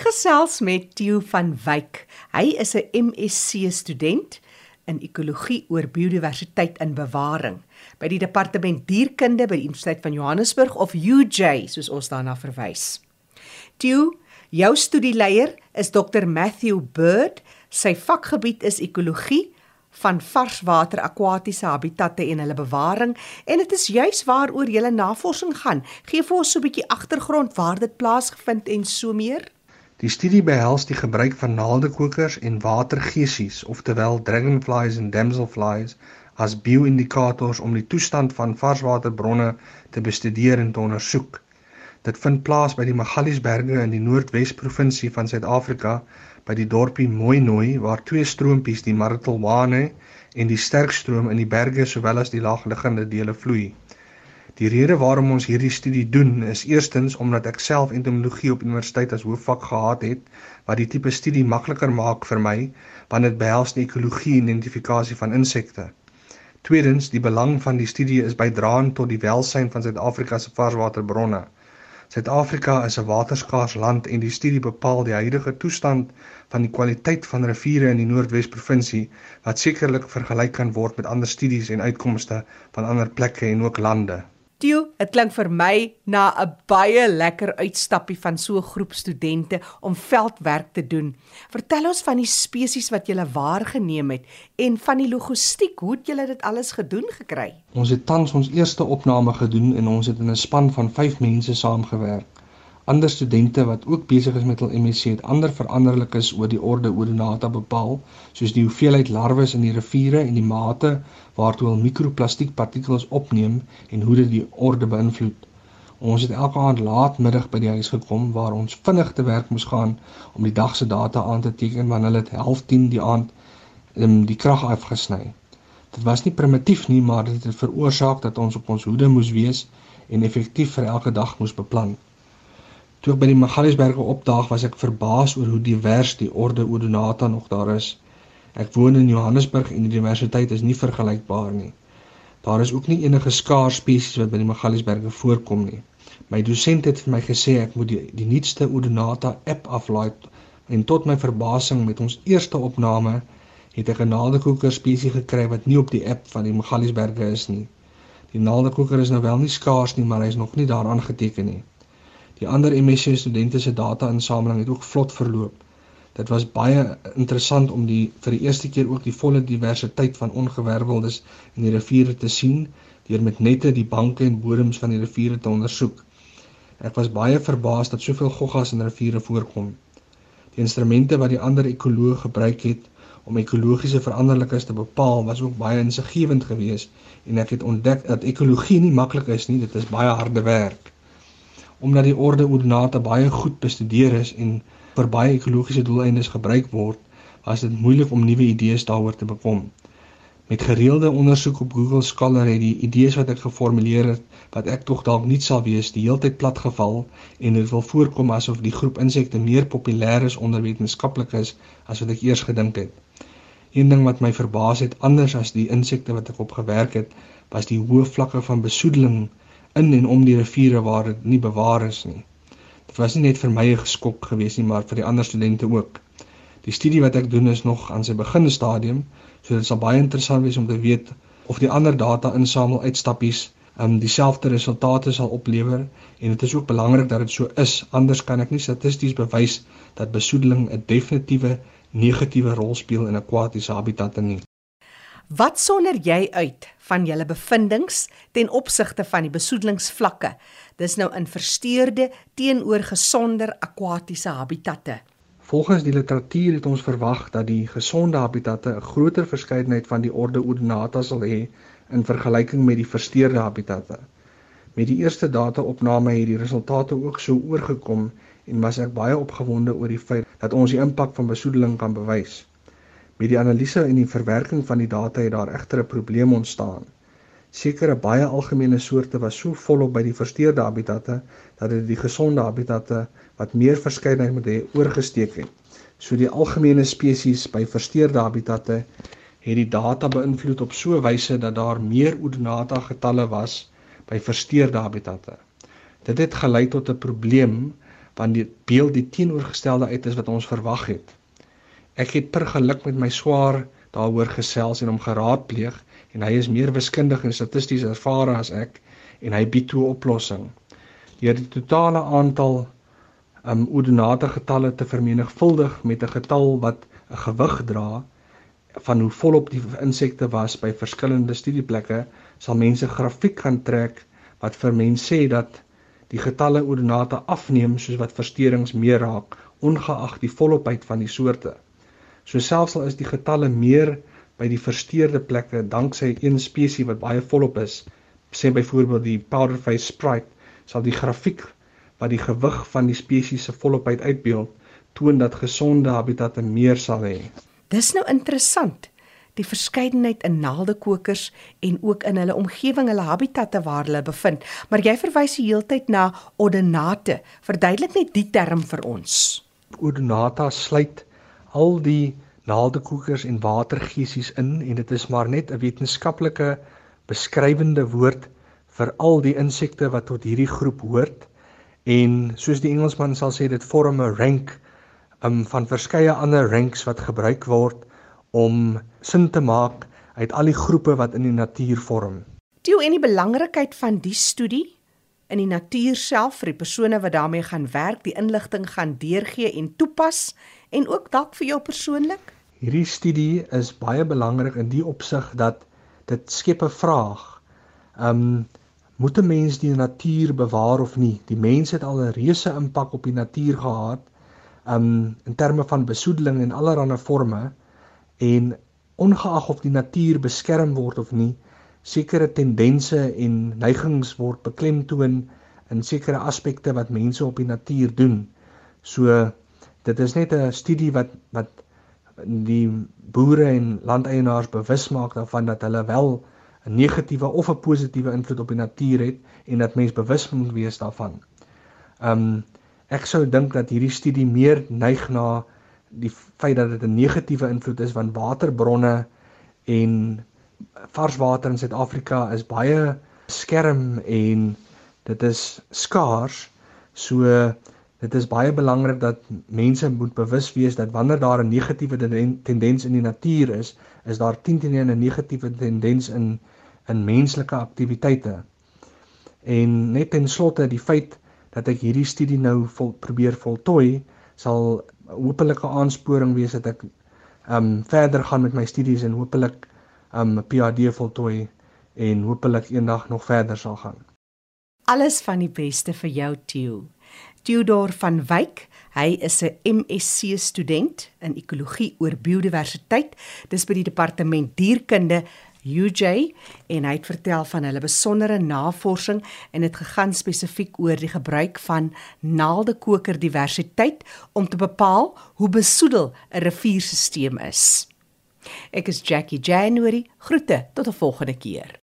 Ek gesels met Theo van Wyk. Hy is 'n MSc student in ekologie oor biodiversiteit in bewaring by die departement dierkunde by die Universiteit van Johannesburg of UJ soos ons daarna verwys. Theo, jou studieleier is Dr Matthew Bird. Sy vakgebied is ekologie van varswater akwatiese habitatte en hulle bewaring en dit is juis waaroor julle navorsing gaan. Gee vir ons so 'n bietjie agtergrond waar dit plaasgevind en so meer. Die studie behels die gebruik van naaldekokers en watergeesies, oftewel dragonflies en damselflies, as bio-indikators om die toestand van varswaterbronne te bestudeer en te ondersoek. Dit vind plaas by die Magaliesberge in die Noordwes provinsie van Suid-Afrika by die dorpie Mooinooi waar twee stroompies die Maritelwane en die Sterkstroom in die berge sowel as die laagliggende dele vloei. Die rede waarom ons hierdie studie doen is eerstens omdat ek self entomologie op universiteit as hoofvak gehad het wat die tipe studie makliker maak vir my want dit behels die ekologie en identifikasie van insekte. Tweedens, die belang van die studie is bydraend tot die welsyn van Suid-Afrika se varswaterbronne. Suid-Afrika is 'n waterskaars land en die studie bepaal die huidige toestand van die kwaliteit van riviere in die Noordwes provinsie wat sekerlik vergelyk kan word met ander studies en uitkomste van ander plekke en ook lande. Tieu, dit klink vir my na 'n baie lekker uitstappie van so 'n groep studente om veldwerk te doen. Vertel ons van die spesies wat jy waargeneem het en van die logistiek, hoe het julle dit alles gedoen gekry? Ons het tans ons eerste opname gedoen en ons het in 'n span van 5 mense saamgewerk. Ander studente wat ook besig is met hul MSc het ander veranderlikes oor die orde Odonata bepaal, soos die hoeveelheid larwes in die riviere en die mate waartoe hul mikroplastiekpartikels opneem en hoe dit die orde beïnvloed. Ons het elke aand laatmiddag by die huis gekom waar ons vinnig te werk moes gaan om die dag se data aan te teken wanneer hulle 10:30 die aand um, die krag afgesny. Dit was nie primitief nie, maar dit het veroorsaak dat ons op ons hoede moes wees en effektief vir elke dag moes beplan. Toe ek by die Magaliesberge opdaag, was ek verbaas oor hoe divers die orde Odonata nog daar is. Ek woon in Johannesburg en die diversiteit is nie vergelykbaar nie. Daar is ook nie enige skaars spesies wat by die Magaliesberge voorkom nie. My dosent het vir my gesê ek moet die, die nuutste Odonata app aflaai en tot my verbasing met ons eerste opname het ek 'n naaldekoker spesies gekry wat nie op die app van die Magaliesberge is nie. Die naaldekoker is nou wel nie skaars nie, maar hy is nog nie daaraan geteken nie. Die ander MSc studente se data-insameling het ook vlot verloop. Dit was baie interessant om die vir die eerste keer ook die volle diversiteit van ongewerveldes in die riviere te sien deur met nette die banke en bodems van die riviere te ondersoek. Ek was baie verbaas dat soveel goggas in riviere voorkom. Die instrumente wat die ander ekoloë gebruik het om ekologiese veranderlikes te bepaal was ook baie insiggewend geweest en ek het ontdek dat ekologie nie maklik is nie, dit is baie harde werk omdat die orde Odonata baie goed bestudeer is en vir baie ekologiese doeleindes gebruik word, was dit moeilik om nuwe idees daaroor te bekom. Met gereelde ondersoek op Google Scholar het die idees wat ek geformuleer het, wat ek tog dalk nie sal wees, die heeltyd platgeval en dit wil voorkom asof die groep insekte meer populêr is onder wetenskaplikes as wat ek eers gedink het. Een ding wat my verbaas het anders as die insekte wat ek op gewerk het, was die hoë vlakke van besoedeling in en om die riviere waar dit nie bewaar is nie. Dit was nie net vir my 'n geskok geweest nie, maar vir die ander studente ook. Die studie wat ek doen is nog aan sy beginstadium, so dit sal baie interessant wees om te weet of die ander data insamel uitstappies um dieselfde resultate sal oplewer en dit is ook belangrik dat dit so is, anders kan ek nie statisties bewys dat besoedeling 'n definitiewe negatiewe rol speel in akwatiese habitatte nie. Wat sonder jy uit van julle bevindinge ten opsigte van die besoedelingsvlakke? Dis nou in versteurde teenoor gesonder akwatiese habitatte. Volgens die literatuur het ons verwag dat die gesonde habitatte 'n groter verskeidenheid van die orde Odonata sal hê in vergelyking met die versteurde habitatte. Met die eerste data-opname het die resultate ook so oorgekom en was ek baie opgewonde oor die feit dat ons die impak van besoedeling kan bewys. Met die analise en die verwerking van die data het daar egter 'n probleem ontstaan. Sekere baie algemene soorte was so volop by die versteurde habitatte dat dit die gesonde habitatte wat meer verskeidenheid moet hê oorgesteek het. So die algemene spesies by versteurde habitatte het die data beïnvloed op so 'n wyse dat daar meer Odonata getalle was by versteurde habitatte. Dit het gelei tot 'n probleem want dit beeld die teenoorgestelde uit is wat ons verwag het. Ek het per geluk met my swaar daaroor gesels en hom geraadpleeg en hy is meer wiskundig en statisties ervare as ek en hy bied toe 'n oplossing. Deur die totale aantal um ordinate getalle te vermenigvuldig met 'n getal wat 'n gewig dra van hoe volop die insekte was by verskillende studieplekke, sal mense grafiek gaan trek wat vir mense sê dat die getalle ordinate afneem soos wat versteurings meer raak ongeag die volopheid van die soorte. So selfs al is die getalle meer by die versteurde plekke danksy een spesies wat baie volop is, sê byvoorbeeld die powderface sprite, sal die grafiek wat die gewig van die spesies se volopheid uitbeeld, toon dat gesonde habitatte meer sal hê. Dis nou interessant die verskeidenheid in naaldekokers en ook in hulle omgewing, hulle habitatte waar hulle bevind. Maar jy verwys die heeltyd na ordinate. Verduidelik net die term vir ons. Ordinata sluit al die naaldekokers en watergeesies in en dit is maar net 'n wetenskaplike beskrywende woord vir al die insekte wat tot hierdie groep hoort. En soos die Engelsman sal sê, dit vorm 'n rank um, van verskeie ander ranks wat gebruik word om sin te maak uit al die groepe wat in die natuur vorm. Toe en die belangrikheid van die studie in die natuur self vir die persone wat daarmee gaan werk, die inligting gaan deurgee en toepas en ook dalk vir jou persoonlik. Hierdie studie is baie belangrik in die opsig dat dit skep 'n vraag. Um moet 'n mens die natuur bewaar of nie? Die mens het al 'n reuse impak op die natuur gehad um in terme van besoedeling en allerlei forme en ongeag of die natuur beskerm word of nie, sekere tendense en neigings word beklemtoon in sekere aspekte wat mense op die natuur doen. So dit is net 'n studie wat wat die boere en landeienaars bewus maak daarvan dat hulle wel 'n negatiewe of 'n positiewe invloed op die natuur het en dat mens bewus moet wees daarvan. Um ek sou dink dat hierdie studie meer neig na die feit dat dit 'n negatiewe invloed is want waterbronne en varswater in Suid-Afrika is baie skerm en dit is skaars. So dit is baie belangrik dat mense moet bewus wees dat wanneer daar 'n negatiewe tendens in die natuur is, is daar 10 teenoor 'n negatiewe tendens in in menslike aktiwiteite. En net ten slotte die feit dat ek hierdie studie nou vol, probeer voltooi sal hopelike aansporing wees dat ek um verder gaan met my studies en hopelik um 'n PhD voltooi en hopelik eendag nog verder sal gaan. Alles van die beste vir jou Theo. Theodor van Wyk, hy is 'n MSc student in ekologie oor biodiversiteit. Dis by die departement dierkunde UJ en hy het vertel van hulle besondere navorsing en dit gegaan spesifiek oor die gebruik van naaldekoker diversiteit om te bepaal hoe besoedel 'n rivierstelsel is. Ek is Jackie January. Groete tot 'n volgende keer.